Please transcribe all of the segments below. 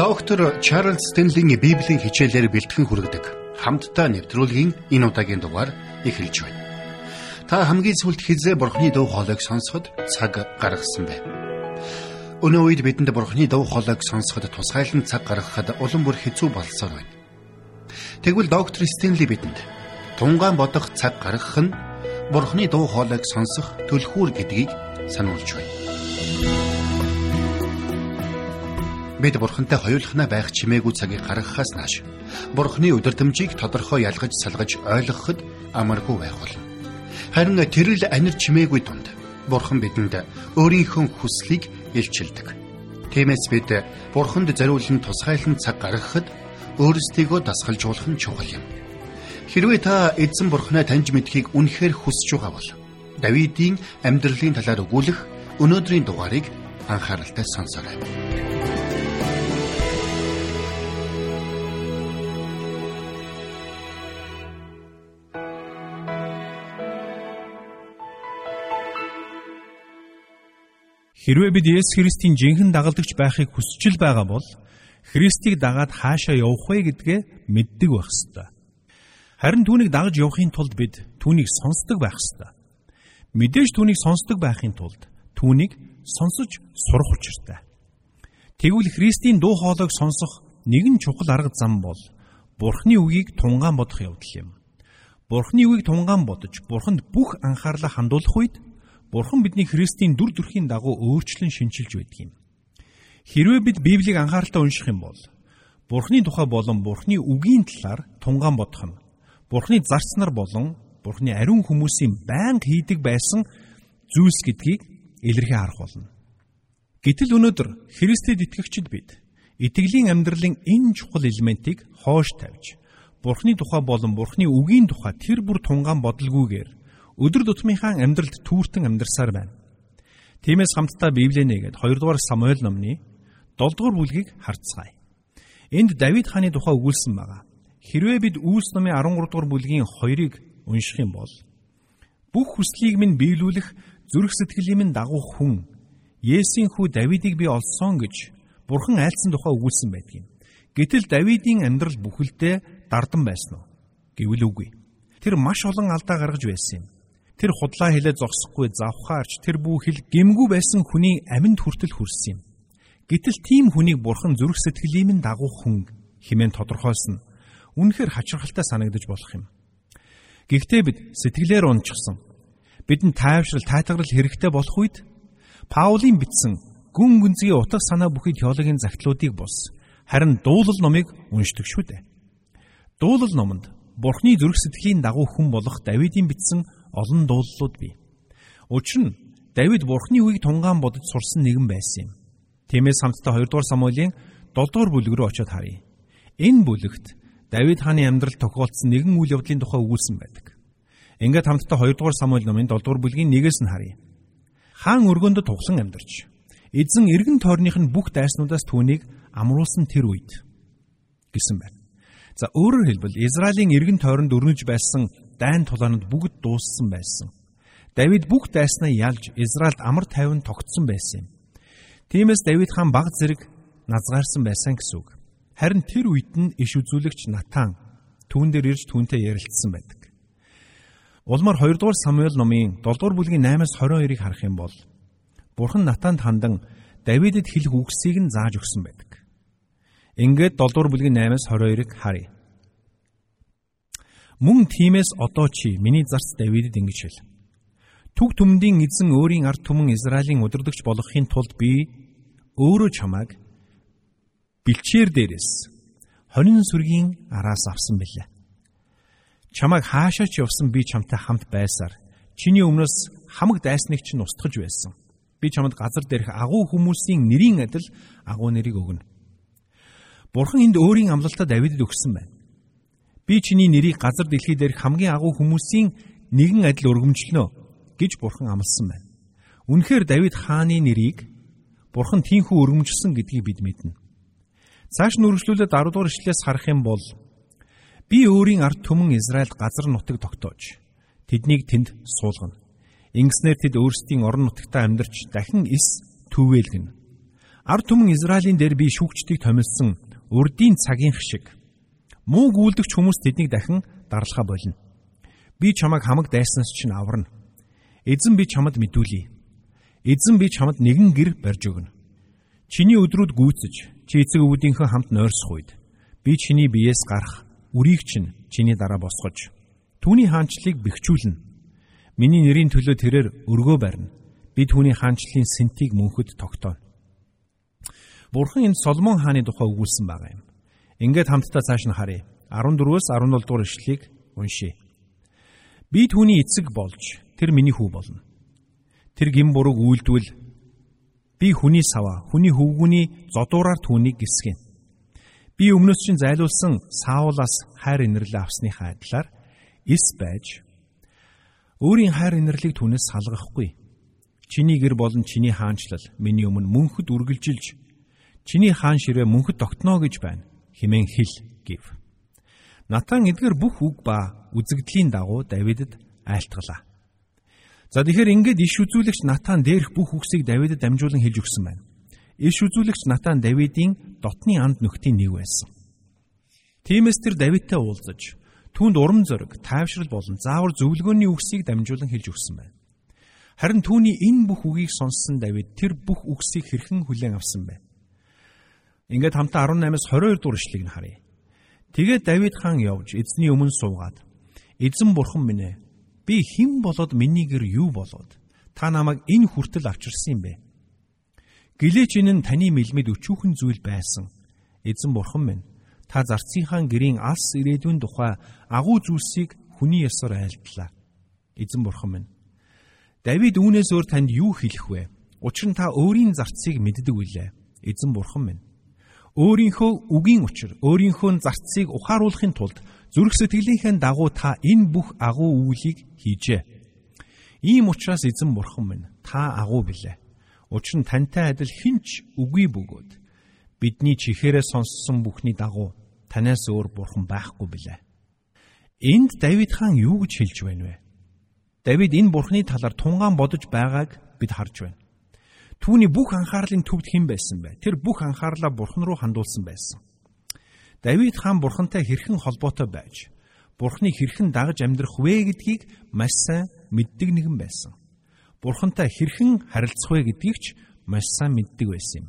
Доктор Чарлз Стенлийн Библийн хичээлээр бэлтгэн хүргэдэг хамтдаа нэвтрүүлгийн энэ удаагийн дугаар эхэлж байна. Та хамгийн сүлд хизээ бурхны дуу хоолойг сонсоход цаг гаргасан байна. Өнөө үед бидэнд бурхны дуу хоолойг сонсоход тусгайлан цаг гаргахад улам бүр хэцүү болсоор байна. Тэгвэл доктор Стенли бидэнд тунгаан бодох цаг гаргах нь бурхны дуу хоолойг сонсох төлхүүр гэдгийг сануулж байна. Бид бурхантай хоёулахна байх чимээгүй цагийг гаргахаас нааш бурхны өдөртөмжийг тодорхой ялгаж салгаж ойлгоход амаргүй байх болно. Харин тэрэл анир чимээгүй тунд бурхан бидэнд өөрийнхөө хүслийг илчилдэг. Тиймээс бид бурханд зориулсан тусгайлан цаг гаргахад өөрсдийгөө дасгалжуулах нь чухал юм. Хэрвээ та эзэн бурхнаа таньж мэдхийг үнэхээр хүсэж байгаа бол Давидын амьдралын талаар өгүүлэх өнөөдрийн дугаарыг анхааралтай сонсоорой. Хэрвээ бид Есүс Христийн жинхэнэ дагалдагч байхыг хүсэж л байгаа бол Христийг дагаад хаашаа явах вэ гэдгээ мэддэг байх ёстой. Харин түүнийг дагаж явахын тулд бид түүнийг сонсдог байх ёстой. Мэдээж түүнийг сонсдог байхын тулд түүнийг сонсож сурах учиртай. Тэгвэл Христийн дуу хоолойг сонсох нэгэн чухал арга зам бол Бурхны үгийг тунгаан бодох явдал юм. Бурхны үгийг тунгаан бодож, Бурханд бүх анхаарлаа хандуулах үед Бурхан бидний Христийн дүр төрхийн дагуу өөрчлөн шинчилж байдаг юм. Хэрвээ бид Библийг анхааралтай унших юм бол Бурхны тухай болон Бурхны үгийн талаар тунгаан бодох нь Бурхны зарцнаар болон Бурхны ариун хүмүүсийн байнга хийдэг байсан зүйлс гэдгийг илэрхий харах болно. Гэтэл өнөөдөр Христэд итгэгчид бид итгэлийн амьдралын энэ чухал элементийг хоош тавьж Бурхны тухай болон Бурхны үгийн тухай тэр бүр тунгаан бодолгүйгээр өдөр тутмынхаа амьдралд түүртэн амьдарсаар байна. Тиймээс хамтдаа Библийг нэгээд 2 дугаар Самуэль номны 7 дугаар бүлгийг харцгаая. Энд Давид хааны тухай өгүүлсэн байгаа. Хэрвээ бид Үлс номын 13 дугаар бүлгийн 2-ыг унших юм бол бүх хүслийг минь биелүүлэх зүрх сэтгэлийн минь дагуух хүн Есийн хүү Давидыг би олсон гэж Бурхан айлцсан тухай өгүүлсэн байдаг юм. Гэтэл Давидын амьдрал бүхэлдээ дардан байсан уу? Гэвэл үгүй. Тэр маш олон алдаа гаргаж байсан юм. Тэр худлаа хэлээ зогсохгүй завхаарч тэр бүх хэл гимгүү байсан хүний аминд хүртэл хүрсэн юм. Гэтэл тийм хүнийг бурхан зүрх сэтгэлийн дагуух хүн хэмээн тодорхойлсон. Үнэхээр хачирхалтай санагдаж болох юм. Гэхдээ бид сэтгэлээр унчихсан. Бидэнд тайвшрал, тайтгарал хэрэгтэй болох үед Паулийн бичсэн гүн гүнзгий утга санаа бүхий теологийн загтлуудыг бус харин дуулал номыг уншдаг шүү дээ. Дуулал номонд Бурхны зүрх сэтгэлийн дагуу хүн болох Давидын бичсэн олон дуулууд бий. Учир нь Давид Бурхны үгийг тунгаан бодож сурсан нэгэн байсан юм. Тиймээс хамтдаа 2 дугаар Самуэлийн 7 дугаар бүлэг рүү очиод харъя. Энэ бүлэгт Давид хааны амьдрал тохиолдсон нэгэн үйл явдлын тухай өгүүлсэн байдаг. Ингээд хамтдаа 2 дугаар Самуэль номын 7 дугаар бүлгийн 1-ээс нь харъя. Хаан өргөндө туглан амьдарч эзэн эргэн тойрных нь бүх дайснуудаас түүнийг амруулсан тэр үед гэсэн байна. За өөрөөр хэлбэл Израилийн эргэн тойронд өрнөж байсан дайн тулаанууд бүгд дууссан байсан. Давид бүх дайснаа ялж Израильд амар тайван тогтсон байсан юм. Тиймээс Давид хаан баг зэрэг назгаарсан байсан гэсэн үг. Харин тэр үед нь иш үзүүлэгч Натан түүн дээр ирж түүнтэй ярилцсан байдаг. Улмаар 2 дугаар Самуэль номын 7 дугаар бүлгийн 8-аас 22-ыг харах юм бол Бурхан Натанд хандан Давидэд хэлэх үгсийг нь зааж өгсөн байдаг. Ингээд 7 дугаар бүлгийн 8-аас 22-ыг харъя. Мөн тиймээс одоо чи миний зарц Давидэд ингэж хэл. Түг түмдийн эзэн өөрийн ард түмэн Израилийн удирдагч болгохын тулд би өөрөө чамайг бэлчээр дээрээс хонин сүргийн араас авсан билээ. Чамайг хаашаа ч явсан би чамтай хамт байсаар чиний өмнөөс хамаг дайсныг чинь устгаж байсан. Би чамд газар дээрх агуу хүмүүсийн нэрийн адил агуу нэрийг өгнө. Бурхан энд өөрийн амлалтаа Давидэд өгсөн байна. Би чиний нэрийг газар дэлхий дээрх хамгийн агуу хүмүүсийн нэгэн адил өргөмжлөнө гэж бурхан амласан байна. Үнэхээр Давид хааны нэрийг бурхан тийхүү өргөмжилсөн гэдгийг бид мэднэ. Цааш нь үргэлжлүүлээд 10 дугаар ишлээс харах юм бол би өөрийн ард түмэн Израильд газар нутаг тогтоож тэднийг тэнд суулгана. Ингэснээр тэд өөрсдийн орон нутагтаа амьдарч дахин эс түвэлгэнэ. Ард түмэн Израилийн дээр би шүүгчдийг томилсон урдийн цагийн шиг муу гүйлдэгч хүмүүс тэднийг дахин дарлахаа болно. Би чамайг хамаг дайснаас чинь аварна. Эзэн би чамд мэдүүлье. Эзэн би чамд нэгэн гэр барьж өгнө. Чиний өдрүүд гүйцэж, чи эцэг өвүүдийнхөө хамт нойрсох үед би чиний биеэс гарах үрийг чинь чиний дараа босгож түүний хаанчлалыг бэхжүүлнэ. Миний нэрийн төлөө тэрээр өргөө барина. Би түүний хаанчлалын сэнтийг мөнхөд тогтооно. Бурхан энд Соломон хааны тухай өгүүлсэн байгаа юм. Ингээд хамтдаа цааш нь харъя. 14-өөс 17 дугаар ишлэгийг уншийе. Би түүний эцэг болж тэр миний хүү болно. Тэр гин бурууг үйлдвэл би хүний саваа, хүний хөвгүний зодуураар түүнийг гисгэн. Би өмнөөс чинь зайлуулсан Саулаас хайр инэрлээ авсныхаа адилаар эс байж өөрийн хайр инэрлийг түүнээс салгахгүй. Чиний гэр болон чиний хаанчлал миний өмнө мөнхөд үргэлжилж чиний хаан ширээ мөнхөд тогтно гэж байна. Химэн хэл гив. Натан эдгээр бүх үг ба үзэгдлийн дагуу Давидэд айлтгалаа. За тэгэхээр ингээд иш үзүүлэгч Натан дээрх бүх үгсийг Давидэд дамжуулан хэлж өгсөн байна. Иш үзүүлэгч Натан Давидын дотны анд нөхдийн нэг байсан. Тиймээс тэр Давидтай уулзаж түүнд урам зориг, тайвшрал болон заавар зөвлөгөөний үгсийг дамжуулан хэлж өгсөн байна. Харин түүний энэ бүх үгийг сонссон Давид тэр бүх үгсийг хэрхэн хүлээн авсан бэ? Ингээд хамтаа 18-аас 22 дугаар ишлэгийг нь харъя. Тэгээд Давид хаан явж эзний өмнө суугаад Эзэн бурхан минь ээ би хэн болоод миний гэр юу болоод та намайг энэ хүртэл авчирсан юм бэ? Гэлээч энэ нь таны мэлмэд өчүүхэн зүйл байсан. Эзэн бурхан минь та зарцынхаа гэрийн алс ирээдүйн тухай агуу зүйлсийг хүний ёсоор айлтлаа. Эзэн бурхан минь Давид үүнээс өөр танд юу хэлэх вэ? Учир нь та өөрийн зарцыг мэддэг үлээ. Эзэн бурхан минь өөрийнхөө үгийн учир, өөрийнхөө зарцыг ухааруулахын тулд зүрх сэтгэлийнхээ дагуу та энэ бүх агуу үйлийг хийжээ. Ийм учраас эзэн бурхан минь та агуу билээ. Учир нь тантай адил хинч үгүй бөгөөд бидний чихээрээ сонссон бүхний дагуу танаас өөр бурхан байхгүй билээ. Энд Давид хаан юу гэж хэлж байна вэ? Давид энэ бурхны талаар тунгаан бодож байгааг бид харж байна. Түүний бүх анхаарлын төвд хэн байсан бэ? Тэр бүх анхаарлаа Бурхан руу хандуулсан байсан. Давид хаан Бурхантай хэрхэн холбоотой байж, Бурханыг хэрхэн дагаж амьдрах вэ гэдгийг маш сайн мэддэг нэгэн байсан. Бурхантай хэрхэн харилцах вэ гэдгийг ч маш сайн мэддэг байсан юм.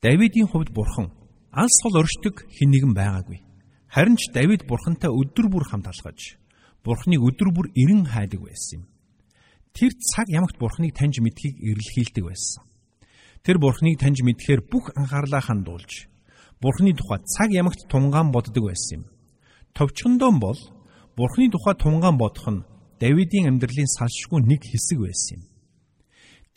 Давидын хувьд Бурхан алс хол оршдог хэн нэгэн байгаагүй. Харин ч Давид Бурхантай өдөр бүр хамт алхаж, Бурханыг өдөр бүр эрен хайдаг байсан юм. Тэр цаг ямагт Бурхныг таньж мэдхийг эрэлхийлдэг байсан. Тэр Бурхныг таньж мэдхээр бүх анхаарлаа хандуулж Бурхны тухай цаг ямагт тунгаан боддог байсан юм. Товчхондоо бол Бурхны тухай тунгаан бодох нь Давидын амьдралын салшгүй нэг хэсэг байсан юм.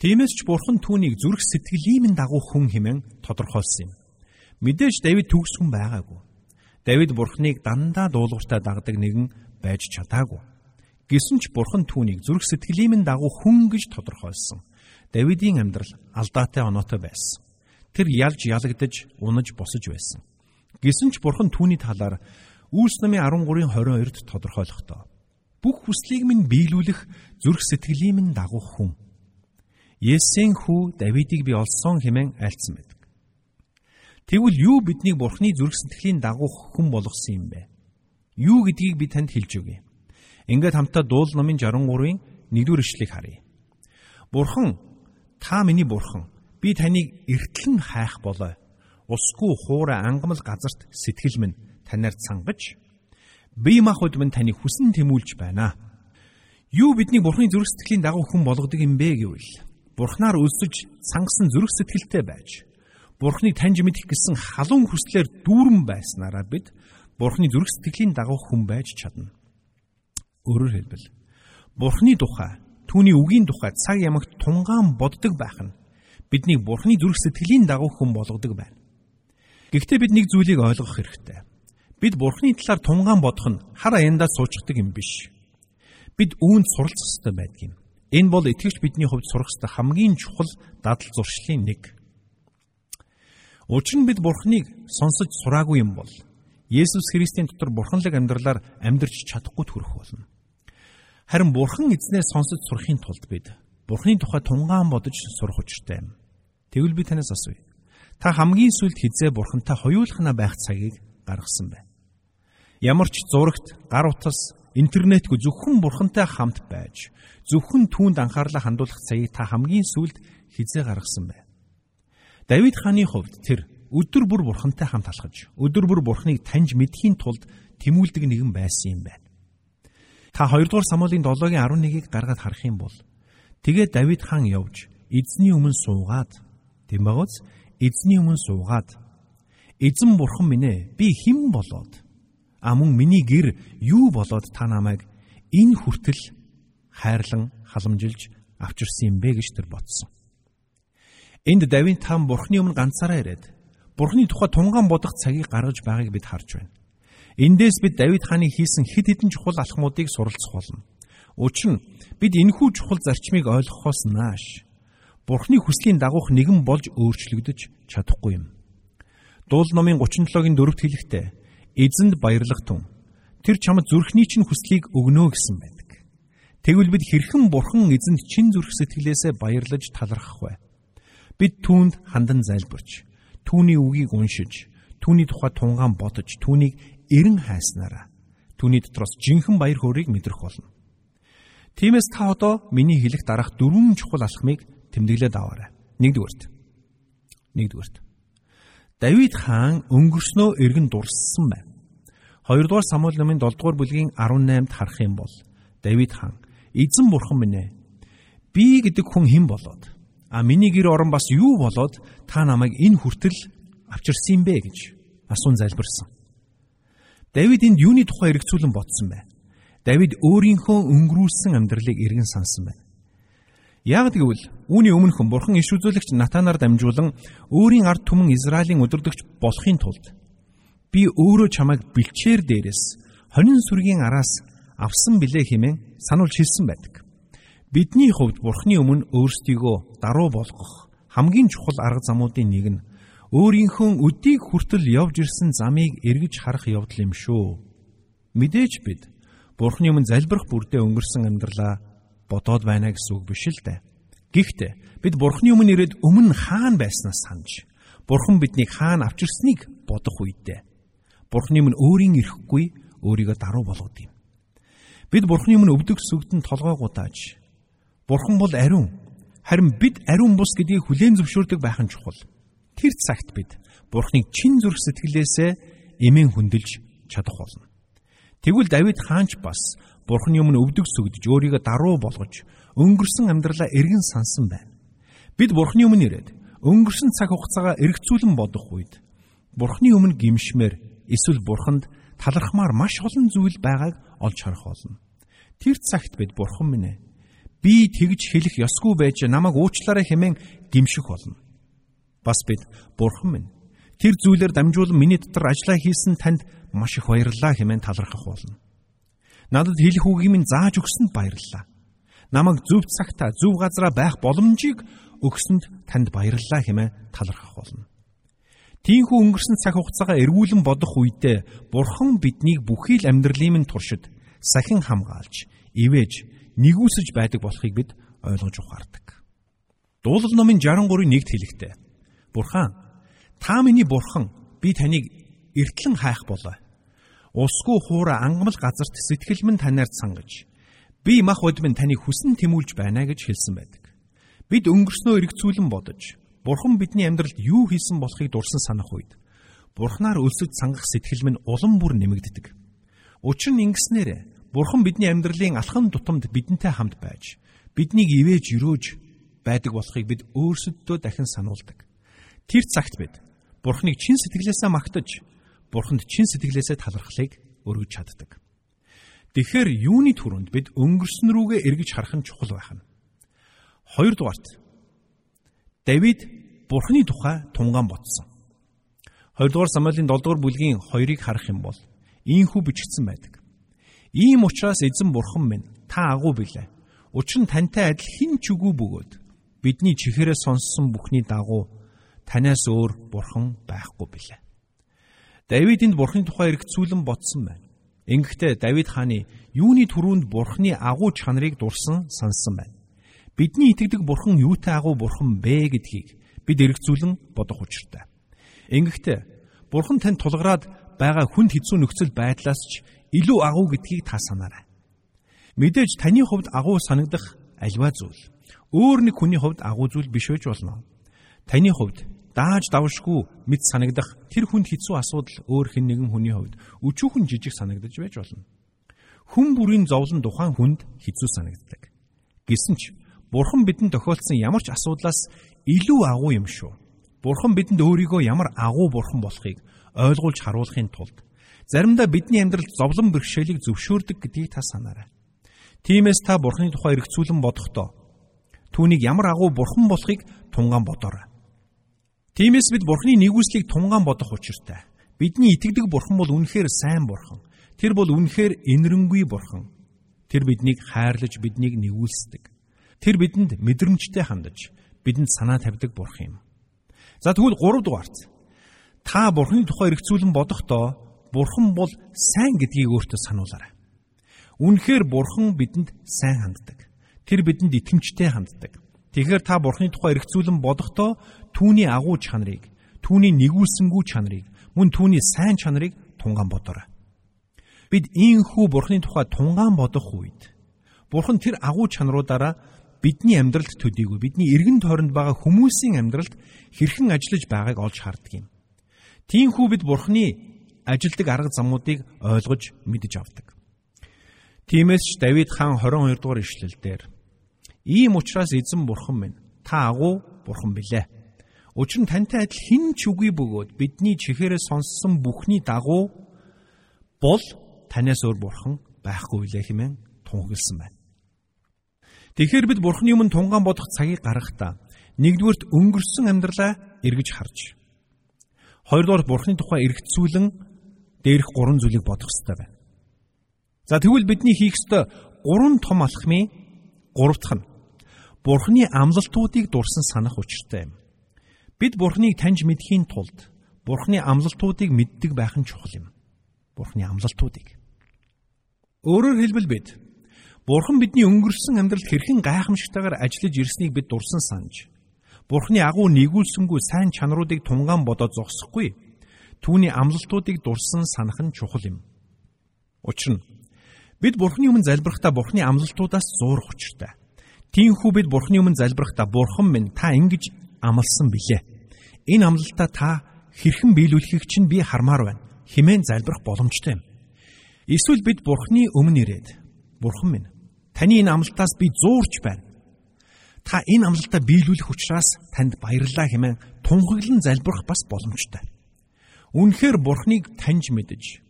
Тиймээс ч Бурхан түүнийг зүрх сэтгэлиймэн дагуу хүн хэмээн тодорхойлсон юм. Мэдээж Давид төгс хүн байгаагүй. Давид Бурхныг дандаа дуулууртай дагдаг нэгэн байж чадаагүй. Гэсэн ч бурхан түүнийг зүрх сэтгэлиймэн дагуу хүн гэж тодорхойлсон. Давидын амьдрал алдаатай оноотой байсан. Тэр ялж ялагдаж, унаж босож байсан. Гэсэн ч бурхан түүний талаар Үйлс намын 13-ын 22-д тодорхойлохдоо бүх хүслийг минь биелүүлэх зүрх сэтгэлиймэн дагуу хүн. Есийн хүү Давидыг би олсон хэмээн айлцсан байдаг. Тэгвэл юу биднийг Бурхны зүрх сэтгэлийн дагуух хүн болгосон юм бэ? Юу гэдгийг би танд хэлж өгье. Ингээд хамтдаа дуул номын 63-ын 1-р ишлэгийг харъя. Бурхан та миний бурхан би таныг эртлэн хайх болоо. Усгүй хуурай ангамл газарт сэтгэл минь танаар цангаж бие махбод минь таныг хүсэн тэмүүлж байна. Юу бидний бурхны зүрх сэтгэлийн дагуу хүн болгодог юм бэ гэвэл бурхнаар өсөж цангасан зүрх сэтгэлтэй байж бурхныг таньж мэдэх гэсэн халуун хүслээр дүүрэн байснараа бид бурхны зүрх сэтгэлийн дагуу хүн байж чадна. Өөрөөр хэлбэл Бурхны тухай, түүний үгийн тухай цаг ямагт тунгаан боддог байх нь бидний Бурхны зүрх сэтгэлийн дагуу хүн болгодог байна. Гэхдээ бид нэг зүйлийг ойлгох хэрэгтэй. Бид Бурхны талаар тунгаан бодох нь хар аяндаа суучдаг юм биш. Бид үүнд суралцах хэрэгтэй байдаг юм. Энэ бол итгэвч бидний хувьд сурах ёстой хамгийн чухал дадал зуршлын нэг. Учир нь бид Бурхныг сонсож сураагүй юм бол Есүс Христийн дотор бурханлаг амьдралаар амьдрч чадахгүй төрөх болно. Харин бурхан эзнээс сонсож сурахын тулд бид бурханы тухай тунгаан бодож сурах учиртай юм. Тэгвэл би танаас асууя. Та хамгийн сүлд хизээ бурхантай хоёулахна байх цагийг гаргасан байна. Ямар ч зурагт, гар утас, интернетгүй зөвхөн бурхантай хамт байж, зөвхөн түүнд анхаарлаа хандуулах цагийг та хамгийн сүлд хизээ гаргасан байна. Давид хааны хувьд тэр өдөр бүр бурхантай хамт алхаж, өдөр бүр бурхныг таньж мэдхийн тулд тэмүүлдэг нэгэн байсан юм байна. Та 2 дугаар Самуэлийн 7-гийн 11-ийг гаргаад харах юм бол тэгээ Давид хаан явж эзний өмнө суугаад тийм байгаач эзний өмнө суугаад эзэн бурхан минь ээ би хэн болоод А мөн миний гэр юу болоод та намайг энэ хүртэл хайрлан халамжилж авчирсан юм бэ гэж тэр бодсон. Энд Давид таам Бурхны өмнө ганцаараа ирээд Бурхны тухай тунгаан бодох цагийг гаргаж байгааг бид харж байна. Эндээс бид Давид хааны хийсэн хэд хэдэн чухал алхмуудыг суралцах болно. Учир нь бид энэхүү чухал зарчмыг ойлгохоос нааш Бурхны хүслийн дагуух нэгэн болж өөрчлөгдөж чадахгүй юм. Дуул номын 37-гийн 4-т хэлэхдээ эзэнд баярлах тун. Тэр чамд зүрхний чинь хүслийг өгнө гэсэн байдаг. Тэгвэл бид хэрхэн бурхан эзэнд чин зүрх сэтгэлээсээ баярлаж талархах вэ? Бид түүнд хандан зайлбарч, түүний үгийг уншиж, түүний тухай тунгаан бодож, түүнийг эрен хайснараа түүний дотроос жинхэнэ баяр хөөргийг мэдрэх болно. Тиймээс та одоо миний хэлэх дараах дөрвөн чухал алхмыг тэмдэглээд аваарай. Нэгдүгürt. Нэгдүгürt. Давид хаан өнгөрснөө эргэн дурссан байна. 2 дугаар Самуэль номын 7 дугаар бүлгийн 18-д харах юм бол Давид хаан эзэн бурхан минь ээ би гэдэг хүн хэн болоод а миний гэр орон бас юу болоод та намайг энэ хүртэл авчирсан юм бэ гэж асуун залбирсан. Давид энд юуны тухай эргцүүлэн бодсон бэ? Давид өөрийнхөө өнгөрүүлсэн амьдралыг эргэн сансан байна. Яг тэгвэл үүний өмнөхөн бурхан иш үзүүлэгч Натанаар дамжуулан өөрийн ард түмэн Израилийн өдөрдөгч болохын тулд би өөрөө чамайг бэлчээр дээрээс хонин сүргийн араас авсан билээ хэмээн сануулж хэлсэн байдаг. Бидний хувьд бурхны өмнө өөрсдийгөө даруй болгох хамгийн чухал арга замуудын нэг нь өөрийнхөө өдийг хүртэл явж ирсэн замыг эргэж харах явдал юм шүү. Мэдээж бид бурхны өмнө залбирах бүрдээ өнгөрсөн амьдралаа бодоод байна гэсэн үг биш л дээ. Гэхдээ бид Бурхны өмнө ирээд өмнө хаана байснаас санаж Бурхан биднийг хаана авчирсныг бодох үедээ Бурхны өмнө өөрийн ирэхгүй өөрийгөө даруй болгоод юм. Бид Бурхны өмнө өвдөг сүгдэн толгой гутааж Бурхан бол ариун. Харин бид ариун бус гэдгийг хүлээн зөвшөөрдөг байх нь чухал. Тэр цагт бид Бурхныг чин зүрх сэтгэлээсээ эмэн хүндэлж чадах болно. Тэгвэл Давид хаанч бас Бурхны өмнө өвдөг сүгдэж өөрийгөө даруй болгож өнгөрсөн амьдралаа эргэн сансан байна. Бид Бурхны өмнө ирээд өнгөрсөн цаг хугацаагаа эргцүүлэн бодох үед Бурхны өмнө гимшмээр эсвэл Бурханд талархмаар маш олон зүйл байгааг олж харах болно. Тэр цагт бид Бурхан минь ээ би тэгж хэлэх ёсгүй байж намайг уучлаарай хэмээн гимших болно. Бас бид Бурхан минь тэр зүйлээр дамжуулан миний дотор ажиллаа хийсэн танд маш их баярлалаа хэмээн талархах болно. Надад хэлэх үгийг минь зааж өгсөнд баярлалаа. Намайг зөв цагта зөв газараа байх боломжийг өгсөнд танд баярлалаа хэмээн талархах болно. Тийхүү өнгөрсөн цаг хугацаагаа эргүүлэн бодох үедээ Бурхан биднийг бүхий л амьдралын минь туршид сахин хамгаалж, ивэж, нэгүсэж байдаг болохыг бид ойлгож ухаардаг. Дуулал номын 63-ийн 1-т хэлэхдээ Бурхан та миний бурхан би таныг эртлэн хайх болоо усгүй хуура ангамл газарт сэтгэл минь танаар сангаж би мах удмын таныг хүсэн тэмүүлж байна гэж хэлсэн байдаг. Бид өнгөрснөө эргцүүлэн бодож Бурхан бидний амьдралд юу хийсэн болохыг дурсан санах үед Бурханаар өлсөж сангах сэтгэл минь улам бүр нэмэгддэг. Учир нь ингэснээр Бурхан бидний амьдралын алхан тутамд бидэнтэй хамт байж биднийг ивэж өрөөж байдаг болохыг бид өөрсөддөө дахин сануулдаг. Тэр цагт бид Бурханыг чин сэтгэлээсээ магтаж Бурханд чин сэтгэлээсээ талархлыг өргөж чаддаг. Тэгэхээр юуны түрүүнд бид өнгөрсөн рүүгээ эргэж харах нь чухал байх нь. Хоёрдугаарт Давид Бурханы тухай тунгаан ботсон. 2 дугаар Самуэлийн 7 дугаар бүлгийн 2-ыг харах юм бол ийхүү бичигдсэн байдаг. Ийм учраас эзэн бурхан минь та агуу билээ. Учир нь тантай адил хин ч үгүй бөгөөд бидний чихээрээ сонссон бүхний дагуу танаас өөр бурхан байхгүй билээ. Давид энд бурхны тухай эргцүүлэн бодсон байна. Ингэхдээ Давид хааны юуны түрүүнд бурхны агуу чанарыг дурсан сансан байна. Бидний итгэдэг бурхан юутай агуу бурхан бэ гэдгийг бид эргцүүлэн бодох учиртай. Ингэхдээ Бурхан танд тулгараад байгаа хүнд хэцүү нөхцөл байдлаас ч илүү агуу гэдгийг та санаарай. Мэдээж таны хувьд агуу санагдах альва зүйл өөр нэг хүний хувьд агуу зүйл биш байж болно. Таны хувьд дааж давшгүй мэд санагдах тэр хүнд хэцүү асуудал өөр хэн нэгэн хүний хувьд өчүүхэн жижиг санагдаж байж болно. Хүн бүрийн зовлон тухайн хүнд хэцүү санагддаг. Гэсэн ч Бурхан бидэнд тохиолдсон ямар ч асуудлаас илүү агуу юм шүү. Бурхан бидэнд өөрийгөө ямар агуу бурхан болохыг ойлгуулж харуулахын тулд заримдаа бидний амьдралд зовлон бэрхшээлийг зөвшөөрдөг гэдгийг та санаарай. Тиймээс та Бурханы тухай эргцүүлэн бодохдоо түүнийг ямар агуу бурхан болохыг тунгаан бодоорой. Тиймээс бид Бурханы нэгүслийг тунгаан бодох учиртай. Бидний итгэдэг бурхан бол үнэхээр сайн бурхан. Тэр бол үнэхээр инэрэнгүй бурхан. Тэр биднийг хайрлаж биднийг нэгүүлсдэг. Тэр бидэнд мэдрэмжтэй хандаж бидэнд санаа тавьдаг бурхан юм. За тэгвэл 3 дугаарт та бурханы тухай эргцүүлэн бодохдоо бурхан бол сайн гэдгийг өөртөө сануулаарай. Үнэхээр бурхан бидэнд сайн ханддаг. Тэр бидэнд итгэмжтэй ханддаг. Тэгэхээр та бурханы тухай эргцүүлэн бодохдоо түүний агуу чанарыг, түүний нэгүүлсэнгүү чанарыг, мөн түүний сайн чанарыг тунгаан бодоорой. Бид ийхүү бурханы тухай тунгаан бодох үед бурхан тэр агуу чанаруудаараа бидний амьдралд төдийгүй бидний эргэн тойронд байгаа хүмүүсийн амьдралд хэрхэн ажиллаж байгааг олж харддаг юм. Тиймээс бид Бурхны ажилдаг арга замуудыг ойлгож мэдэж авдаг. Тиймээс ч Давид хаан 22 дугаар ишлэлдэр ийм учраас эзэн бурхан минь та агуу бурхан билээ. Учир нь тантай адил хэн ч үгүй бөгөөд бидний чихээрээ сонссон бүхний дагуу бол танаас өөр бурхан байхгүй билээ хэмээн тунхагласан байна. Тэгэхээр бид Бурхны өмнө тунгаан бодох цагийг гаргахдаа нэгдүгürt өнгөрсөн амьдралаа эргэж харж хоёрдугаар Бурхны тухай эргцүүлэн дээрх гурван зүйлийг бодох хэрэгтэй байна. За тэгвэл бидний хийх ёстой гурван том алхмын гурав дахь нь Бурхны амлалтуудыг дурсан санах учиртай юм. Бид Бурхныг таньж мэдхийн тулд Бурхны амлалтуудыг мэддэг байх нь чухал юм. Бурхны амлалтуудыг. Өөрөөр хэлбэл бид Бурхан бидний өнгөрсөн амьдралд хэрхэн гайхамшигтайгаар ажиллаж ирснийг бид дурсан санаж Бурханы агуу нэгүүлсэнгүй сайн чанаруудыг тунгаан бодоод зогсохгүй түүний амлалтуудыг дурсан санах нь чухал юм. Учир нь бид Бурханы өмнө залбирахдаа Бурханы амлалтуудаас зуурах учиртай. Тиймээс бид Бурханы өмнө залбирахдаа Бурхан минь та ингэж амласан билээ. Энэ амлалтаа та хэрхэн биелүүлэхийг чинь би хармаар байна. Химэн залбирах боломжтой юм. Эсвэл бид Бурханы өмнө ирээд Бурхан минь Таны энэ амлалтаас би зуурч байна. Та энэ амлалтаа биелүүлэх учраас танд баярлалаа хэмээн тунхаглан залбирах бас боломжтой. Үнэхээр Бурхныг таньж мэдэж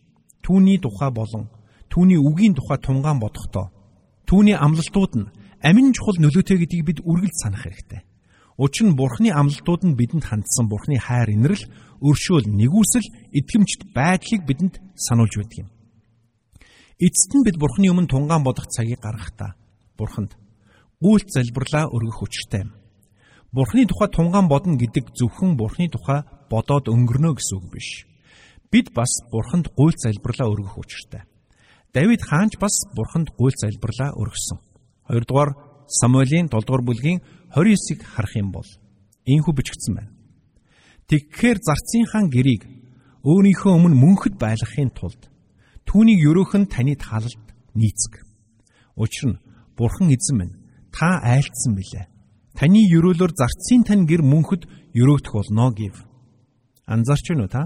түүний тухай болон түүний үгийн тухай тунгаан бодохдоо түүний амлалтууд нь амин чухал нөлөөтэй гэдгийг бид үргэлж санах хэрэгтэй. Учир нь Бурхны амлалтууд нь бидэнд хандсан Бурхны хайр инрэл, өршөөл, нэгүсэл, итгэмжт байдлыг бидэнд сануулж байдаг юм. Эцэст нь бид Бурхны өмнө тунгаан бодох цагийг гаргахдаа Бурханд гүйлт залбирлаа өргөх учиртай юм. Бурхны тухай тунгаан бодно гэдэг зөвхөн Бурхны тухай бодоод өнгөрнө гэсэн үг биш. Бид бас Бурханд гуйлт залбирлаа өргөх учиртай. Давид хаанч бас Бурханд гуйлт залбирлаа өргөсөн. 2 дугаар Самуэлийн 7 дугаар бүлгийн 29-ыг харах юм бол ийхүү бичигдсэн байна. Тэгэхээр зарцын хаан гэрийг өөрийнхөө өмнө мөнхөд байлгахын тулд Түүнийг ерөөхөн таны таалалд нийцэг. Учир нь Бурхан эзэн минь та айлтсан билээ. Таны ерөөлөөр зарцын тань гэр мөнхөд ерөөгдөх болно гэв. Анзаарч байна уу та?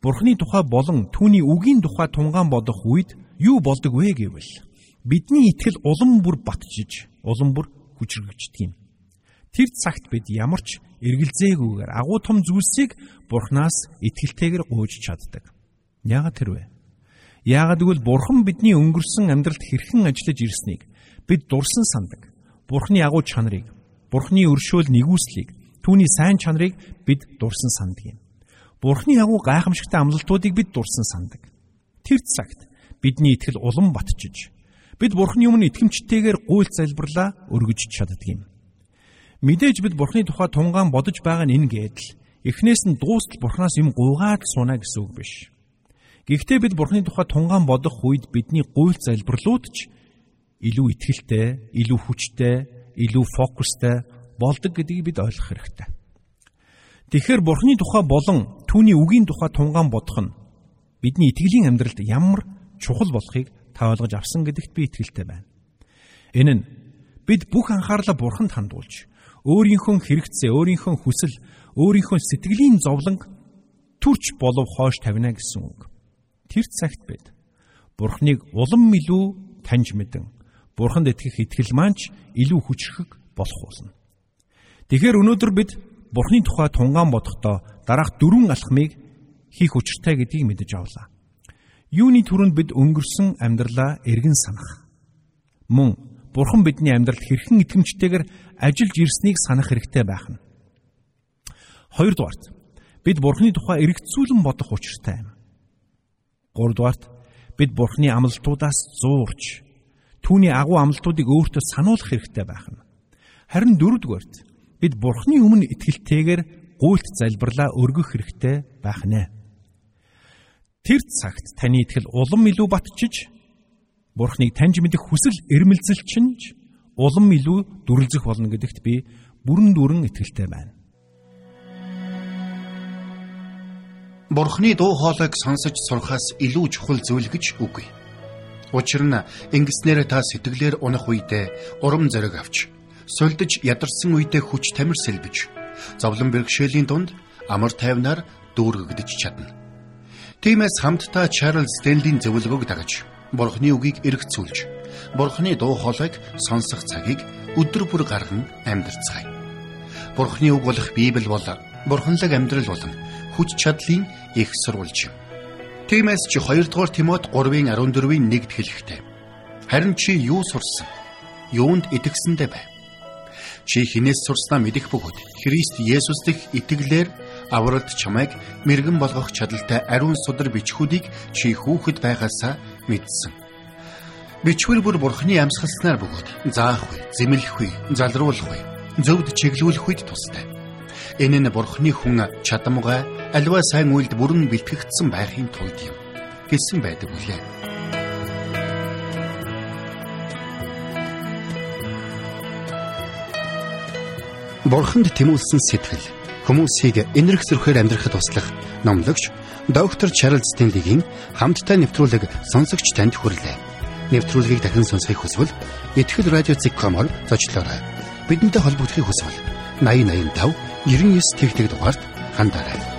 Бурхны тухай болон түүний үгийн тухай тунгаан бодох үед юу болдог вэ гэвэл бидний итгэл улам бүр батжиж, улам бүр хүчрэгждэг юм. Тэр цагт бид ямар ч эргэлзээгүйгээр агуу том зүйлсийг Бурханаас итгэлтэйгээр гуйж чаддаг. Яагаад тэр вэ? Яагад гэвэл Бурхан бидний өнгөрсөн амьдралд хэрхэн ажиллаж ирснийг бид дурсан сандаг. Бурханы агуу чанарыг, Бурханы өршөөл нэгүслийг, түүний сайн чанарыг бид дурсан сандаг юм. Бурханы агуу гайхамшигтай амлалтуудыг бид дурсан сандаг. Тэр цагт бидний итгэл улам батжиж, бид Бурханы өмнө итгэмжтэйгээр гуйлт залбирлаа өргөж чаддаг юм. Мэдээж бид Бурханы тухай тунгаан бодож байгаа нь энэ гэдэл эхнээс нь дуустал Бурханаас юм гуйгаад сууна гэсэн үг биш. Гэхдээ бид Бурхны тухай тунгаан бодох үед бидний гуйлт залбирлууд ч илүү ихтгэлтэй, илүү хүчтэй, илүү фокустай болдог гэдгийг бид ойлгох хэрэгтэй. Тэгэхээр Бурхны тухай болон түүний үгийн тухай тунгаан бодох нь бидний итгэлийн амьдралд ямар чухал болохыг та ойлгож авсан гэдэгт би итгэлтэй байна. Энэ нь бид бүх анхаарлаа Бурханд хандуулж өөрийнхөө хэрэгцээ, өөрийнхөө хүсэл, өөрийнхөө сэтгэлийн зовлонг төрч болов хоош тавина гэсэн үг. Тэр цагт бид Бурхныг улам илүү таньж мэдэн Бурханд итгэх итгэл маанч илүү хүчрхэг болох болно. Тэгэхээр өнөөдөр бид Бурхны тухай тунгаан бодохдоо дараах дөрвөн алхмыг хийх учиртай гэдгийг мэдэж авлаа. Юуны түрүүнд бид өнгөрсөн амьдралаа эргэн санах. Мөн Бурхан бидний амьдралд хэрхэн итгэмжтэйгээр ажиллаж ирснийг санах хэрэгтэй байх нь. Хоёрдугаарт бид Бурханы тухай эргцүүлэн бодох учиртай юм. Гуравдугаарт бид Бурханы амлалтуудаас зуурч түүний агуу амлалтуудыг өөртөө сануулах хэрэгтэй байх нь. Харин дөрөвдүгээрт бид Бурханы өмнө итгэлтэйгээр гуйлт залбирлаа өргөх хэрэгтэй байх нэ. Тэр цагт таны итгэл улам илүү батчиж Бурхныг таньж мэдэх хүсэл эрмэлзэл чинь улам илүү дүрлзэх болно гэдэгт би бүрэн дүүрэн итгэлтэй байна. Бурхны дуу хоолойг сонсож сурахаас илүү чухал зүйл гэж үгүй. Учир нь ингэснээр та сэтгэлээр унах үедээ урам зориг авч, сулдж ядарсан үедээ хүч тамир сэлбэж, зовлон бэрхшээлийн дунд амар тайвнаар дүүргэгдэж чадна. Тиймээс хамтдаа Чарлз Стенлийн зөвлөгөөг дагаж Бурхны үгийг эргцүүлж Бурхны дуу хоолойг сонсох цагийг өдөр бүр гарган амьдарцгаая. Бурхны үг болох Библи бол бурханлаг амьдрал болон хүч чадлын их сурвалж юм. Тиймээс чи 2 дугаар Тимот 3-ын 14-ийн 1-д хэлэхдээ харин чи юу сурсан? Юунд итгэсэндээ бай? Чи хинээс сурснаа мэдэх бөгөөд Христ Есүс дэх итгэлээр авралт чамайг мэрэгэн болгох чадaltaй ариун судар бичгүүдийг чи хүүхэд байгаасаа мэдсэн. Бичвэр бүр бурхны амьсгалснаар бөгөөд заах үе, зэмлэх үе, залруулах үе, зөвд чиглүүлэх үед тустай. Энэ нь бурхны хүн чадамгай аливаа сайн үйлд бүрэн бэлтгэгдсэн байхын тулд юм гэсэн байдаг үлээ. Бурханд тэмүүлсэн сэтгэл хүмүүсийг энэрх зөрхөөр амьдрахад туслах номлогч доктор Чарлз Стенлигийн хамттай нэвтрүүлэг сонсогч танд хүрэлээ. Нэвтрүүлгийг дахин сонсохыг хүсвэл ихтгэл радиоцик.com-оор зочлоорой. Бидэнтэй холбогдохыг хүсвэл 8085 99 тэгтэг дугаард хандаарай.